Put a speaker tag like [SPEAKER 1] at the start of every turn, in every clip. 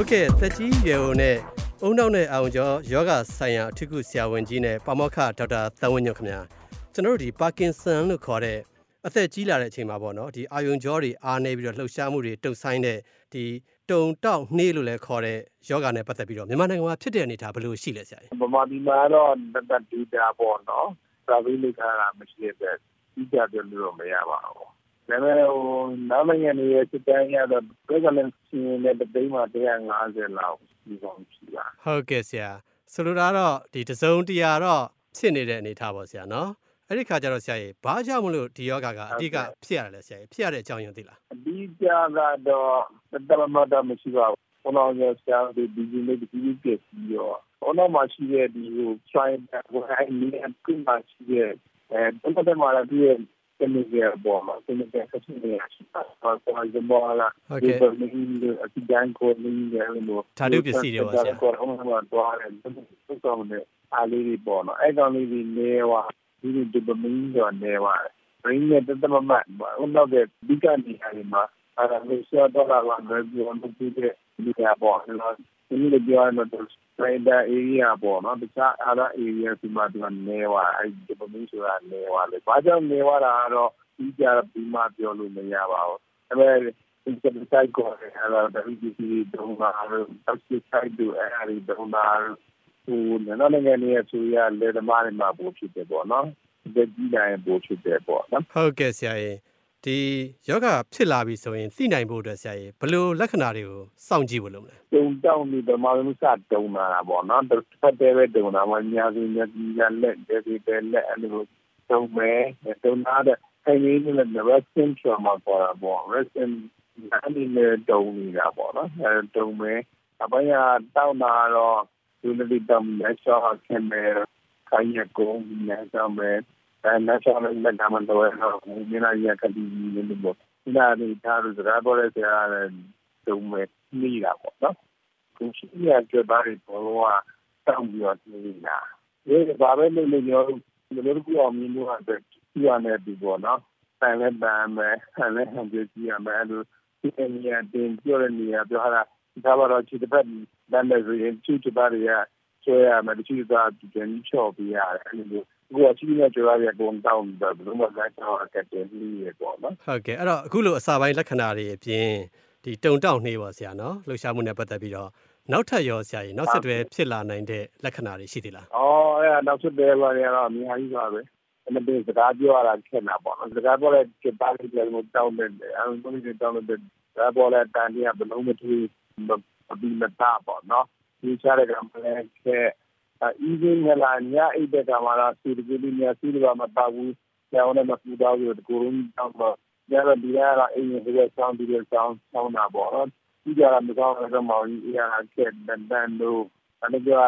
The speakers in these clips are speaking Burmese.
[SPEAKER 1] ဟုတ်ကဲ့သက်ကြီးရွယ်အိုနဲ့အုံနောက်နဲ့အောင်ကျော်ယောဂဆိုင်ရာအထူးကုဆရာဝန်ကြီးနဲ့ပါမောက္ခဒေါက်တာသန်းဝင်းညွန့်ခင်ဗျာကျွန်တော်တို့ဒီပါကင်ဆန်လို့ခေါ်တဲ့အသက်ကြီးလာတဲ့အချိန်မှာပေါ့နော်ဒီအာယုံကြောတွေအားနေပြီးတော့လှုပ်ရှားမှုတွေတုပ်ဆိုင်တဲ့ဒီတုံတောက်နှေးလို့လည်းခေါ်တဲ့ယောဂနဲ့ပတ်သက်ပြီးတော့မြန်မာနိုင်ငံမှာဖြစ်တဲ့အနေအထားဘယ်လိုရှိလဲဆရာကြီး
[SPEAKER 2] ဗမာပြည်မှာတော့တတ်တတ်ဒေတာပေါ့နော်စာပေလိခါတာမရှိတဲ့ဒီကြပြောလို့မရပါဘူး ဒါပေမဲ့ဟိုနောက်နိုင်ငံတွေရဲ့စစ်တမ်းရတော့ဘယ်ကလည်းစီးနေတဲ့တိမ်မှာ150လောက်ဒီကောင်ရှိတာ
[SPEAKER 1] ဟုတ်ကဲ့ဆရာဆိုလိုတာတော့ဒီတစုံတရာတော့ဖြစ်နေတဲ့အနေအထားပေါ့ဆရာနော်အဲ့ဒီခါကျတော့ဆရာကြီးဘာကြောင့်မလို့ဒီယောဂကအဓိကဖြစ်ရတယ်လဲဆရာကြီးဖြစ်ရတဲ့အကြောင်းရင်းသိလား
[SPEAKER 2] အဓိကကတော့တမမတော့မရှိပါဘူးဘုရားရဲ့ဆရာဒီဒီလေးဒီဒီပြည့်ပြီးတော့ဘုရားမရှိတဲ့ဒီဟို try ဘုရားနေအကူမရှိတဲ့အဲတမတမလာပြီးတမီးရပေါ်မှာတမီးကဆက်နေရရှိတာဆောဆောရမောလာဒီဘယ်နည်း အစီတန်းကိုနည်းရလို့
[SPEAKER 1] ဓာတုပစ္စည်းတွေပါဆရာ
[SPEAKER 2] ကိုအောင်မှာတော့တယ်သူ့ဆောင်နေအားလေးတွေပေါ်တော့အဲ့ကောင်လေးတွေနေဝါဒီဒီဘမင်းတော့နေဝါ bring တဲ့တမမတ်ဘုရားရဲ့ဒီကနေဟာဒီမှာအဲ့ဒါလို့ဆောတော့လာတော့ဒီအောင်လုပ်ပြီးတဲ့ဒီကပေါ်နော် ဒီလိုပြောရတော့ trader area ပေါ့နော်တခြား other area ဒီမှာဒီနေဝါအဲ့ဒီဘမင်းဆိုတာနေဝါလေဘာကြောင့်နေဝါတာတော့ဒီကြဒီမှာပြောလို့မရပါဘူးအဲ့ဒါဒီစက်ဆိုင်ကိုအဲ့ဒါဒါဒီဒီဒုံနာတော့ဆက်ဆိုင်တူအဲ့ဒါဒီဒုံနာဟိုနော်နိုင်ငံရဲ့ဆိုရလေသမားတွေမှာပို့ဖြစ်တယ်ပေါ့နော်ဒီကြီးတိုင်းပို့ဖြစ်တယ်ပေါ့နော်
[SPEAKER 1] ဟုတ်ကဲ့ဆရာကြီး ဒီယောဂဖြစ်လာပြီဆိုရင်သိနိုင်ဖို့အတွက်ဆရာကြီးဘယ်လိုလက္ခဏာတွေကိုစောင့်ကြည့်ဖို့လုပ်မလဲ
[SPEAKER 2] တုံတောင်းနေဓမ္မလုံးစတုံလာတာပေါ့နော်တစ်ဖက်တည်းပဲတုံလာမှညာစီညာကြီးညာလက်ဒေဒီတဲလက်အဲ့လိုတုံမဲတုံလာတဲ့ခိုင်းနေတယ် resting trauma ပေါ်တာပေါ့ resting နာနေနေတုံနေတာပေါ့နော်အဲတုံမဲအပိုင်းကတောင်းတာတော့ဒီလိုဒီတမ်းလက်ချောခင်မဲခိုင်းရကုန်နေကြမယ် အဲလက်ချောလည်းလက်မှန်တော့ဒီနာရကတိနေလို့ဒီနာနေသားတို့စကားပေါ်တဲ့ဆရာလည်းတုံမဲနေတာပေါ့နော်ကိုရှိရကြပါရီပေါ်တော့တောင်းပြီးတော့နေတာဒီဘာပဲလို့လို့ရောဒီလိုကူအောင်မြင်လို့အတွက်ဒီရနေပြီပေါ့နော်ဆန်လည်းပန်းမယ်ဆန်လည်းဟန်ပြကြည့်ရမယ်လို့ဒီနေရာတင်ပြောရနေရပြောတာဒါပါတော့ဒီတစ်ပတ်လမ်းမဲ့ဆိုရင်ချူချပါရဆွဲရမယ်တချို့ကဒီကနေ့ချော့ပြရတယ်အဲ့လို ကိုအချင်းနဲ့ကြရရကုန်တောင်းတယ်ဘယ်လိုမှလည်းတော့အကက်တယ်ပြီးရပေါ့နော်
[SPEAKER 1] ဟုတ်ကဲ့အဲ့တော့အခုလိုအစာပိုင်းလက္ခဏာတွေအပြင်ဒီတုံတောက်နှေးပါဆရာနော်လှုပ်ရှားမှုနဲ့ပတ်သက်ပြီးတော့နောက်ထပ်ရောဆရာကြီးနောက်ဆက်တွဲဖြစ်လာနိုင်တဲ့လက္ခဏာတွေရှိသေးလား။
[SPEAKER 2] အော်အဲ့ဒါနောက်ဆက်တွဲပါရတော့အများကြီးပါပဲ။အဲ့ဒါစကားပြောရတာခက်တာပေါ့နော်။စကားပြောတဲ့စပါးလေးတွေတောင်းတယ်။အဲ့လိုမျိုးတောင်းတဲ့စကားပေါ်တဲ့တန်ကြီးကဘလုံးမထီးမပြီးမသားပေါ့နော်။ဒီချရကံလည်းခက်။ အီးကြီးကလာညအိတ်တဲ့ကမှလာစီဒီကြီးညစီဒီဘာမတာဘူး။ကျောင်းနဲ့မပူတော့ဘူးတကူရုံးတောင်းတော့ညတော့ဒီရကအိမ်ရဲ့ဆောင်းဒီရဲ့ဆောင်းဆောင်းတာပေါ့နော်။ဒီကြရမကောင်းတော့မောင်ကြီးအရာခက်တန်တန်တို့အဲ့ဒါ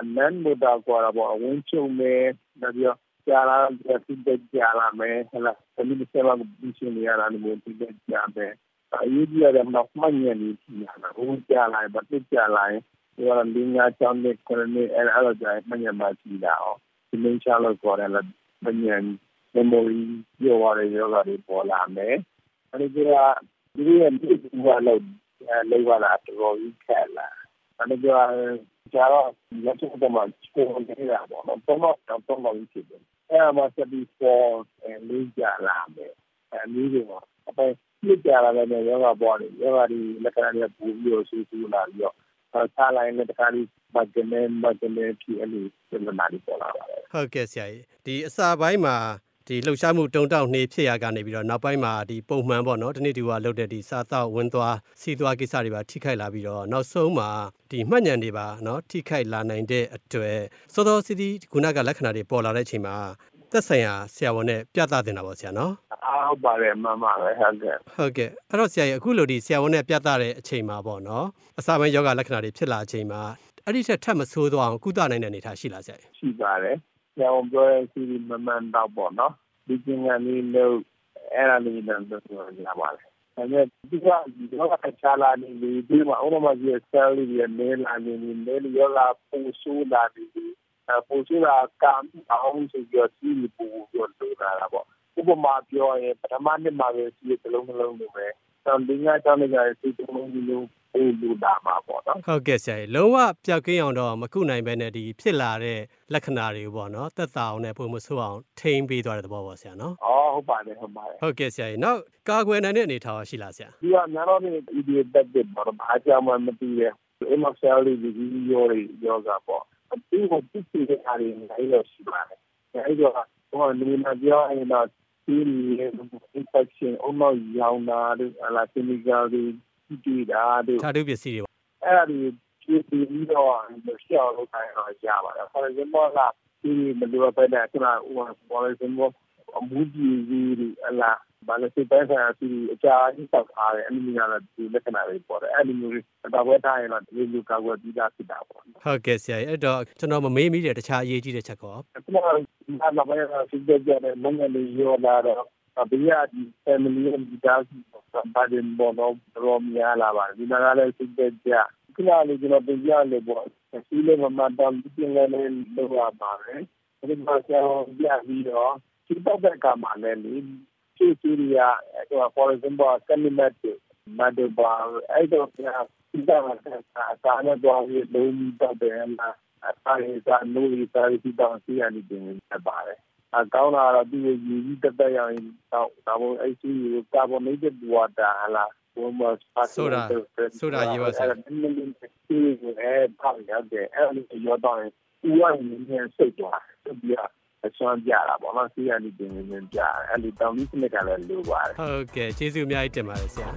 [SPEAKER 2] အနန်းမတာကွာတော့အဝင်းချုံမယ်ဒါပြောကြာလာတဲ့ဖိတဲ့ကြာလာမယ်ဟလာဒီလိုဆက်လာပြီးရှင်ရတာလည်းဒီတဲ့ကြာမယ်အရေးကြီးရတယ်မတော့မှညနေပြီလားဘုံကြာလာဘာတစ်ကြာလာရင် ဒီကလင်းငါချောင်းနဲ့ခရနေအဲ့အဲ့လိုကြာမှညမှာကြည့်တာအောင်ဒီမင်းချလို့ခေါ်တယ်လားမညံ memory ပြောရတဲ့ယောဂတွေပေါ်လာမယ်အဲ့ဒီကဒီရဲ့ဒီကလောက်လောက်လာတော့ကြီးခက်လာအဲ့ဒါကကျတော့လက်ချက်တော့မှပုံနေတာပေါ့နော်ပုံတော့တော့တော့ဖြစ်တယ်အဲ့မှာဆက်ပြီးပေါ်လေးကြလာမယ်အဲ့ဒီကတော့အပိုင်းပြကြလာတဲ့ယောဂပေါ်တယ်ယောဂဒီလက္ခဏာတွေပူပြီးတော့ဆူဆူလာပြီးတော့ ဆာလိုင်းနဲ့တခါဒီဘတ်ကနေဘတ်ကနေဖြစ်အဲ့လိုပြန်လာပြီးပေါ်လာပါတယ်
[SPEAKER 1] ဟုတ်ကဲ့ဆရာကြီးဒီအစာပိုင်းမှာဒီလှုပ်ရှားမှုတုံတောက်နှေးဖြစ်ရကနေပြီးတော့နောက်ပိုင်းမှာဒီပုံမှန်ပေါ့နော်တနေ့တူကလှုပ်တဲ့ဒီစားသောက်ဝင်သွားစီးသွားကိစ္စတွေပါထိခိုက်လာပြီးတော့နောက်ဆုံးမှာဒီမှတ်ဉဏ်တွေပါနော်ထိခိုက်လာနိုင်တဲ့အတွက်စောစောစီးစီးခုနကလက္ခဏာတွေပေါ်လာတဲ့အချိန်မှာ သက်ဆိုင်ရာဆရာဝန်နဲ့ပြသတင်တာပေါ့ဆရာနော်
[SPEAKER 2] အားဟုတ်ပါတယ်မှန်ပါပဲဟုတ်ကဲ့
[SPEAKER 1] ဟုတ်ကဲ့အဲ့တော့ဆရာကြီးအခုလိုဒီဆရာဝန်နဲ့ပြသတဲ့အချိန်မှာပေါ့နော်အစာပိုင်းယောဂလက္ခဏာတွေဖြစ်လာတဲ့အချိန်မှာအဲ့ဒီထက်ထပ်မဆိုးသွားအောင်ကုသနိုင်တဲ့အနေအထားရှိလားဆရာကြီး
[SPEAKER 2] ရှိပါတယ်။ကျောင်းပြောတဲ့စီမမှန်တော့ပေါ့နော်။ဒီကျင်ကလေးလို့အဲ့ဒါလေးတော့ပြောရပါလေ။ဒါပေမဲ့ဒီကဒီတော့ချာလာနေပြီဒီမှာအော်မကြီးဆယ်လေးရနေလာနေနေနေရောလာပူဆူလာနေပြီ။အ ပူဆူလာကံအောင်ဆိုကြစီပူပြောလို့လာတာပေါ့။ဥပမာပြောရင်ပထမနှစ်မှာပဲစီတစ်လုံးတစ်လုံးလိုပဲ။တောင်ဒီငါတောင်းနေကြတဲ့စီတစ်လုံးတစ်လုံးပပို့လို့လာမှာပေါ့နော်
[SPEAKER 1] ဟုတ်ကဲ့ဆရာကြီးလုံးဝပျောက်ကင်းအောင်တော့မကုနိုင်ပဲနဲ့ဒီဖြစ်လာတဲ့လက္ခဏာတွေကိုပေါ့နော်သက်သာအောင်နဲ့ပုံမဆိုးအောင်ထိန်းပေးသွားတဲ့သဘောပေါ့ဆရာနော်
[SPEAKER 2] အော်ဟုတ်ပါတယ်ဟုတ်ပါတယ်
[SPEAKER 1] ဟုတ်ကဲ့ဆရာကြီးနောက်ကာကွယ်နိုင်တဲ့အနေအထားရှိလားဆရာ
[SPEAKER 2] ဒီကများတော့ဒီ idiot တက်တဲ့ဘာမှအားကြောင့်မမသိရဲ့ emotional ဒီဒီရောရောကပေါ့ ဒီကိုပြစ်စီတဲ့အားတွေနိုင်လို့ရှိပါတယ်အဲဒီတော့ဟိုလူနာပြောရင်တော့ဒီ infection အုံနောက်ရောင်တာတို့အလား chemical တွေကြည့်တာတို့
[SPEAKER 1] ဓာတုပစ္စည်းတွေပေါ့
[SPEAKER 2] အဲ့ဒါတွေကြည့်ပြီးတော့ရှောက်လို့တိုင်းတော့ရပါတယ်။ for example ကဒီမလိုပဲတဲ့ကျွန်တော်ဟို for example အမှုကြီးကြီးအလားဘာလို့စိတ်ပိုင်းဆိုင်ရာစီအကြာကြီးတောက်ထားတယ်အနည်းငယ်လည်းဒီလက္ခဏာတွေပေါ်တယ်အဲ့ဒီမျိုးတော့ဝဲထားရင်တော့ဒီလိုကာကွယ်ပြီးသားဖြစ်တာပေါ့နော်
[SPEAKER 1] ဟုတ်ကဲ့ဆရာကြီးအဲ့တော့ကျွန်တော်မမေးမိတဲ့တခြားအရေးကြီးတဲ့ချက်ကော။
[SPEAKER 2] ကျွန်တော်ဒီမှာပဲစိတ်ကြကြတဲ့မငယ်လေးရောလာတော့ဘေးရဒီ family ရဲ့ဒီသားစုပါတယ်ဘောတော့ရောမြာလာပါဒီမှာလည်းစိတ်ကြကြခုနလေးကျွန်တော်ပြင်ပြလို့ပေါ့စီးလေးမမတမ်းပြင်လည်းလို့ရပါတယ်ဒီမှာဆရာပြပြီးတော့ ဒီတော့တဲ့ကမှလည်းလေချီချီရီယာအဲ့တော့ for example ကနိမတ်မတ်ဘာအဲ့တော့ဆရာဒီတော့အစားနဲ့တော့ဒီလုံးတော့တယ်လားအစားရစားလို့ရစားပြီးတော့စီရနေတယ်ပါတယ်အကောင်းတာတော့ဒီရည်ကြီးတက်တက်ရရင်တော့ဒါပေါ်အဲ့ဒီကာဗွန်နေတစ်ဝါတာဟလာဘုံမဆိုတာရေးပါဆက်ဒီလိုမျိုးဒီအဲ့ပေါ့ရတယ်အဲ့ဒီရောတော့ဦးဝိုင်းနေစိတ်သွားပြီး အစွမ်းပြတာပေါ့နော်စီရနေတယ်ပြအဲ့ဒီတောင်းပြီးစနစ်ကလည်းလိုပါတယ်
[SPEAKER 1] ဟုတ်ကဲ့ကျေးဇူးအများကြီးတင်ပါတယ်ဆရာ